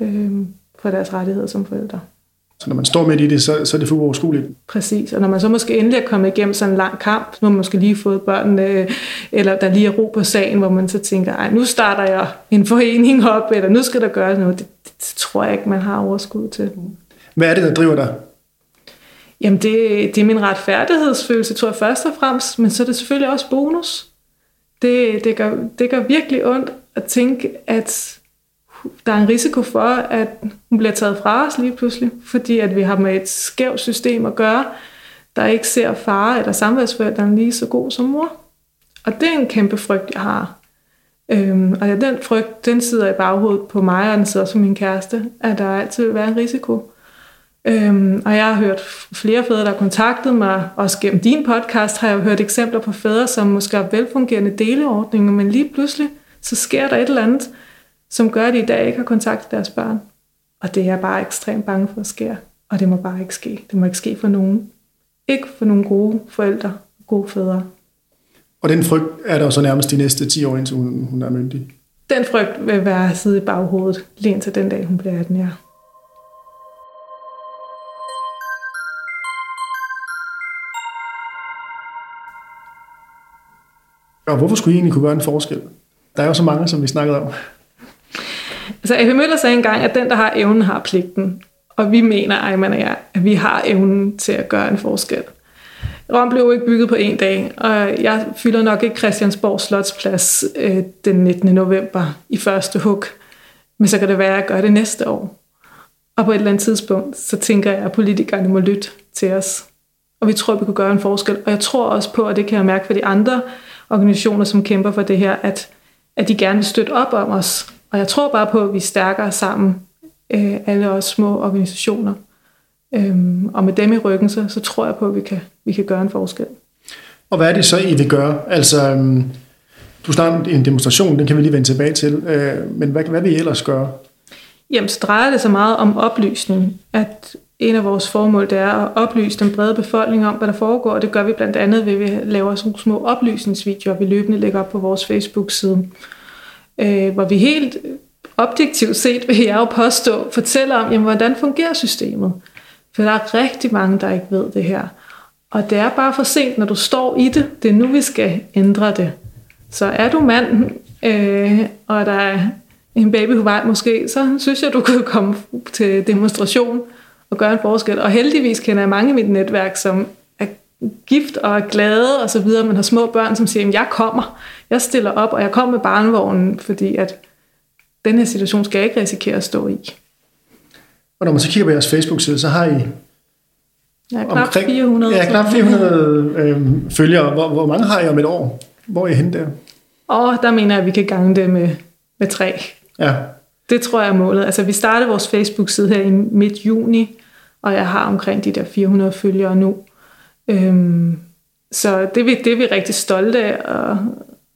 øh, for deres rettigheder som forældre. Så når man står midt i det, så, så er det for uoverskueligt. Præcis, og når man så måske endelig er kommet igennem sådan en lang kamp, har man måske lige fået børnene, eller der lige er ro på sagen, hvor man så tænker, ej, nu starter jeg en forening op, eller nu skal der gøres noget. Det, det, det tror jeg ikke, man har overskud til. Hvad er det, der driver dig? Jamen, det, det er min retfærdighedsfølelse, tror jeg først og fremmest, men så er det selvfølgelig også bonus. Det, det, gør, det gør virkelig ondt at tænke, at der er en risiko for, at hun bliver taget fra os lige pludselig, fordi at vi har med et skævt system at gøre, der ikke ser far eller samværsforældrene lige så god som mor. Og det er en kæmpe frygt, jeg har. Øhm, og ja, den frygt, den sidder i baghovedet på mig, og den sidder også på min kæreste, at der altid vil være en risiko. Øhm, og jeg har hørt flere fædre, der har kontaktet mig, også gennem din podcast har jeg hørt eksempler på fædre, som måske har velfungerende deleordninger, men lige pludselig, så sker der et eller andet, som gør, at de i dag ikke har kontakt til deres børn. Og det er jeg bare ekstremt bange for at ske. Og det må bare ikke ske. Det må ikke ske for nogen. Ikke for nogle gode forældre, gode fædre. Og den frygt er der jo så nærmest de næste 10 år, indtil hun, hun er myndig? Den frygt vil være sidde i baghovedet, lige indtil den dag, hun bliver 18 år. Og hvorfor skulle I egentlig kunne gøre en forskel? Der er jo så mange, som vi snakkede om. Altså, A.P. Møller sagde engang, at den, der har evnen, har pligten. Og vi mener, Ejman og jeg, at vi har evnen til at gøre en forskel. Rom blev jo ikke bygget på en dag, og jeg fylder nok ikke Christiansborg Slotsplads øh, den 19. november i første hug. Men så kan det være, at jeg gør det næste år. Og på et eller andet tidspunkt, så tænker jeg, at politikerne må lytte til os. Og vi tror, at vi kunne gøre en forskel. Og jeg tror også på, at det kan jeg mærke for de andre organisationer, som kæmper for det her, at, at de gerne vil støtte op om os. Og jeg tror bare på, at vi er stærkere sammen, øh, alle os små organisationer. Øhm, og med dem i ryggen, så, så tror jeg på, at vi kan, vi kan gøre en forskel. Og hvad er det så, I vil gøre? Altså, øhm, du snakker en demonstration, den kan vi lige vende tilbage til. Øh, men hvad, hvad vil I ellers gøre? Jamen, så drejer det sig meget om oplysning. At en af vores formål, det er at oplyse den brede befolkning om, hvad der foregår. Og det gør vi blandt andet ved, at vi laver sådan små oplysningsvideoer, vi løbende lægger op på vores Facebook-side. Øh, hvor vi helt objektivt set, vil jeg jo påstå, fortæller om, jamen, hvordan fungerer systemet. For der er rigtig mange, der ikke ved det her. Og det er bare for sent, når du står i det. Det er nu, vi skal ændre det. Så er du mand, øh, og der er en baby på vej måske, så synes jeg, du kan komme til demonstration og gøre en forskel. Og heldigvis kender jeg mange i mit netværk, som gift og er glade og så videre, men har små børn, som siger, jeg kommer, jeg stiller op, og jeg kommer med barnevognen, fordi at den her situation skal jeg ikke risikere at stå i. Og når man så kigger på jeres Facebook-side, så har I Ja, knap omkring, 400. Ja, knap 400 øh, følgere. Hvor, hvor mange har I om et år? Hvor er I henne der? Og der mener jeg, at vi kan gange det med, med tre. Ja. Det tror jeg er målet. Altså, vi startede vores Facebook-side her i midt juni, og jeg har omkring de der 400 følgere nu. Øhm, så det er, vi, det er vi rigtig stolte af og,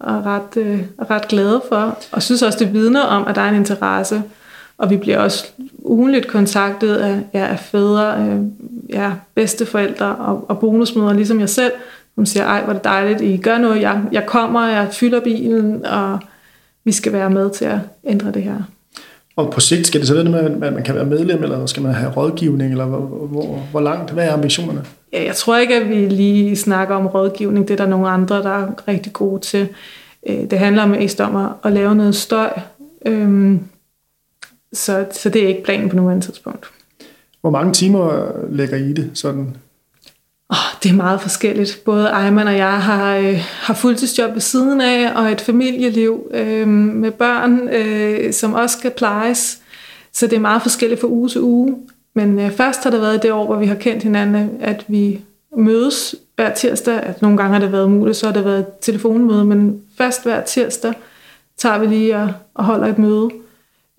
og ret, øh, ret glade for. Og synes også, det vidner om, at der er en interesse. Og vi bliver også ugenligt kontaktet af, ja, af fædre, øh, ja, bedsteforældre og, og bonusmødre, ligesom jeg selv, som siger, ej, hvor er det dejligt, I gør noget, jeg, jeg kommer, jeg fylder bilen, og vi skal være med til at ændre det her. Og på sigt skal det så være med, at man kan være medlem, eller skal man have rådgivning, eller hvor, hvor, hvor langt? Hvad er ambitionerne? Ja, jeg tror ikke, at vi lige snakker om rådgivning. Det er der nogle andre, der er rigtig gode til. Øh, det handler mest om at, lave noget støj. Øhm, så, så det er ikke planen på nuværende tidspunkt. Hvor mange timer lægger I det sådan? Oh, det er meget forskelligt. Både Ejman og jeg har, øh, har fuldtidsjob ved siden af, og et familieliv øh, med børn, øh, som også skal plejes. Så det er meget forskelligt fra uge til uge. Men øh, først har det været det år, hvor vi har kendt hinanden, at vi mødes hver tirsdag. At nogle gange har det været muligt, så har det været telefonmøde, men først hver tirsdag tager vi lige og, og holder et møde.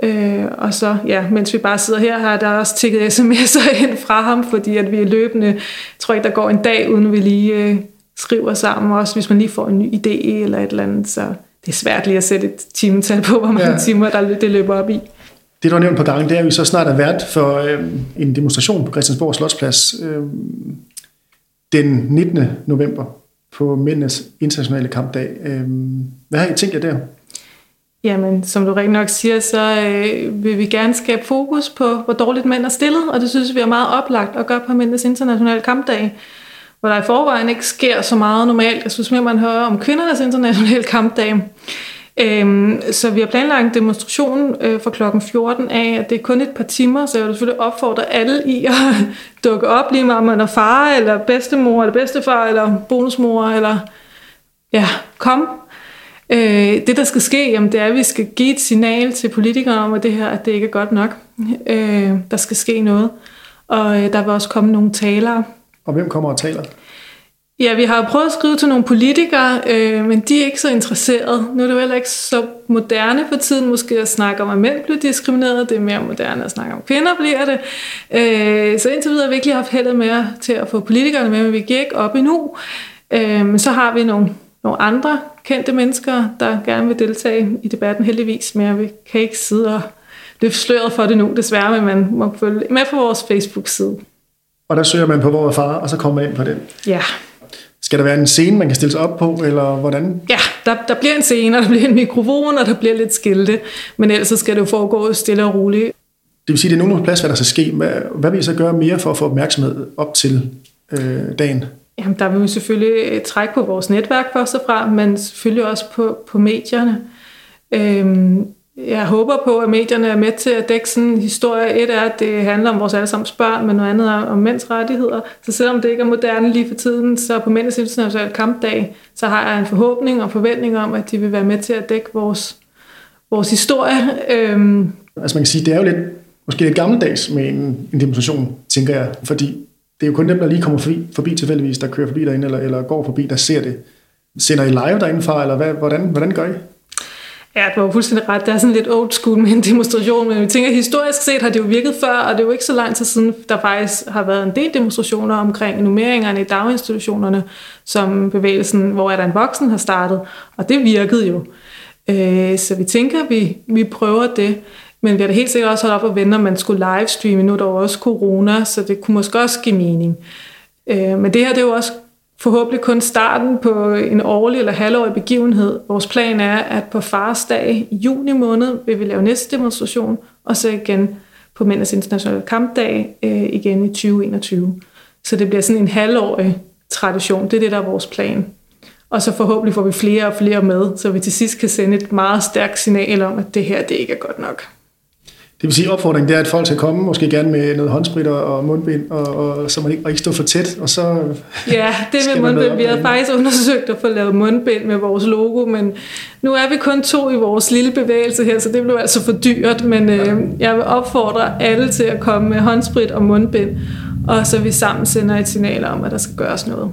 Øh, og så, ja, mens vi bare sidder her, har der også tækket sms'er ind fra ham, fordi at vi er løbende, jeg tror ikke, der går en dag, uden vi lige øh, skriver sammen, også hvis man lige får en ny idé eller et eller andet, så det er svært lige at sætte et timetal på, hvor mange ja. timer der, det løber op i. Det, du har nævnt på gangen, det er, at vi så snart er vært for øh, en demonstration på Christiansborg Slotsplads øh, den 19. november på Mændenes Internationale Kampdag. Øh, hvad har I tænkt jer der? Jamen, som du rigtig nok siger, så øh, vil vi gerne skabe fokus på, hvor dårligt mænd er stillet, og det synes vi er meget oplagt at gøre på Mændenes Internationale Kampdag, hvor der i forvejen ikke sker så meget normalt. Jeg synes mere, man hører om kvindernes internationale kampdag. Øhm, så vi har planlagt en demonstration øh, for klokken 14 af, at det er kun et par timer, så jeg vil selvfølgelig opfordre alle i at dukke op, lige meget om man er far, eller bedstemor, eller bedstefar, eller bonusmor, eller ja, kom Øh, det, der skal ske, jamen, det er, at vi skal give et signal til politikere om, at det her at det ikke er godt nok. Øh, der skal ske noget. Og øh, der vil også komme nogle talere. Og hvem kommer og taler? Ja, vi har prøvet at skrive til nogle politikere, øh, men de er ikke så interesserede. Nu er det jo heller ikke så moderne for tiden måske at snakke om, at mænd bliver diskrimineret. Det er mere moderne at snakke om, at kvinder bliver det. Øh, så indtil videre har vi ikke haft heldet med til at få politikerne med, men vi gik ikke op endnu. Øh, men så har vi nogle nogle andre kendte mennesker, der gerne vil deltage i debatten heldigvis, men vi kan ikke sidde og løfte sløret for det nu, desværre, men man må følge med på vores Facebook-side. Og der søger man på vores far, og så kommer man ind på den? Ja. Skal der være en scene, man kan stille sig op på, eller hvordan? Ja, der, der bliver en scene, og der bliver en mikrofon, og der bliver lidt skilte, men ellers skal det jo foregå stille og roligt. Det vil sige, at det er nogen plads, hvad der skal ske. Hvad, hvad vil I så gøre mere for at få opmærksomhed op til øh, dagen? Jamen, der vil vi selvfølgelig øh, trække på vores netværk først og fremmest, men selvfølgelig også på, på medierne. Øhm, jeg håber på, at medierne er med til at dække sådan en historie. Et er, at det handler om vores allesammens børn, men noget andet er om mænds rettigheder. Så selvom det ikke er moderne lige for tiden, så på Mænds Internationale Kampdag, så har jeg en forhåbning og forventning om, at de vil være med til at dække vores, vores historie. Øhm, Altså man kan sige, det er jo lidt, måske lidt gammeldags med en, en demonstration, tænker jeg, fordi det er jo kun dem, der lige kommer forbi, forbi tilfældigvis, der kører forbi derinde, eller, eller går forbi, der ser det. Sender I live derindefra, eller hvad, hvordan, hvordan gør I? Ja, du har fuldstændig ret. Det er sådan lidt old school med en demonstration, men vi tænker, historisk set har det jo virket før, og det er jo ikke så lang tid siden, der faktisk har været en del demonstrationer omkring nummeringerne i daginstitutionerne, som bevægelsen, hvor er der en voksen har startet, og det virkede jo. Øh, så vi tænker, vi, vi prøver det. Men vi har da helt sikkert også holdt op og vente, om man skulle livestreame. Nu er der også corona, så det kunne måske også give mening. Øh, men det her det er jo også forhåbentlig kun starten på en årlig eller halvårig begivenhed. Vores plan er, at på farsdag i juni måned vil vi lave næste demonstration, og så igen på Mændenes Internationale Kampdag øh, igen i 2021. Så det bliver sådan en halvårig tradition. Det er det, der er vores plan. Og så forhåbentlig får vi flere og flere med, så vi til sidst kan sende et meget stærkt signal om, at det her det ikke er godt nok. Det vil sige, opfordringen det er, at folk skal komme, måske gerne med noget håndsprit og mundbind, og, og så man ikke, og ikke stå for tæt, og så Ja, det med mundbind. Vi har faktisk undersøgt at få lavet mundbind med vores logo, men nu er vi kun to i vores lille bevægelse her, så det bliver altså for dyrt, men øh, jeg vil opfordre alle til at komme med håndsprit og mundbind, og så vi sammen sender et signal om, at der skal gøres noget.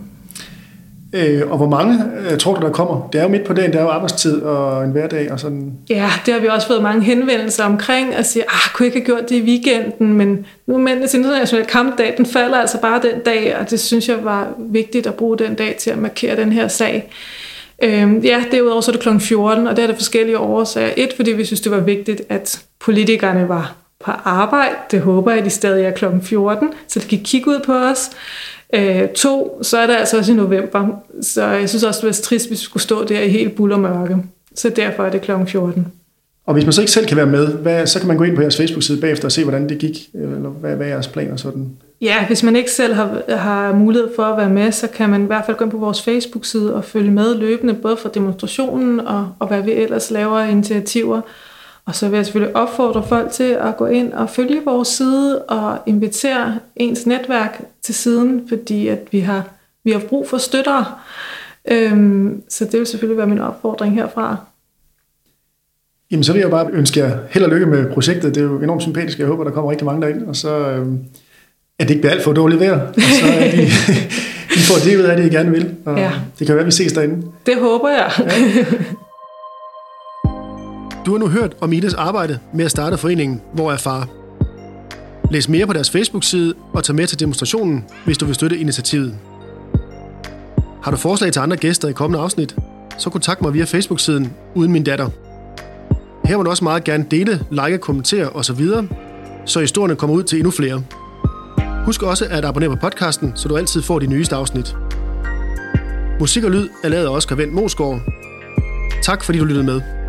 Øh, og hvor mange øh, tror du, der kommer? Det er jo midt på dagen, det er jo arbejdstid og en hverdag og sådan. Ja, det har vi også fået mange henvendelser omkring, og sige, ah, kunne jeg ikke have gjort det i weekenden, men nu er mændenes internationale kampdag, den falder altså bare den dag, og det synes jeg var vigtigt at bruge den dag til at markere den her sag. Øhm, ja, derudover så er det kl. 14, og der er der forskellige årsager. Et, fordi vi synes, det var vigtigt, at politikerne var på arbejde. Det håber jeg, de stadig er kl. 14, så de kan kigge ud på os. Øh, to, så er det altså også i november, så jeg synes også, det var trist, hvis vi skulle stå der i helt bullermørke. Så derfor er det kl. 14. Og hvis man så ikke selv kan være med, hvad, så kan man gå ind på jeres Facebook-side bagefter og se, hvordan det gik, eller hvad, hvad er jeres planer sådan? Ja, hvis man ikke selv har, har mulighed for at være med, så kan man i hvert fald gå ind på vores Facebook-side og følge med løbende, både for demonstrationen og, og hvad vi ellers laver af initiativer. Og så vil jeg selvfølgelig opfordre folk til at gå ind og følge vores side og invitere ens netværk til siden, fordi at vi har, vi har brug for støttere. Øhm, så det vil selvfølgelig være min opfordring herfra. Jamen, så vil jeg bare ønske jer held og lykke med projektet. Det er jo enormt sympatisk. Jeg håber, der kommer rigtig mange derind. Og så øhm, at det ikke bliver alt for dårligt vejr. Og så er de, de får det ud af det, I gerne vil. Og ja. Det kan være, at vi ses derinde. Det håber jeg. Ja. Du har nu hørt om Idas arbejde med at starte foreningen Hvor er far? Læs mere på deres Facebook-side og tag med til demonstrationen, hvis du vil støtte initiativet. Har du forslag til andre gæster i kommende afsnit, så kontakt mig via Facebook-siden Uden Min Datter. Her må du også meget gerne dele, like, kommentere osv., så historierne kommer ud til endnu flere. Husk også at abonnere på podcasten, så du altid får de nyeste afsnit. Musik og lyd er lavet af Oscar Vendt Mosgaard. Tak fordi du lyttede med.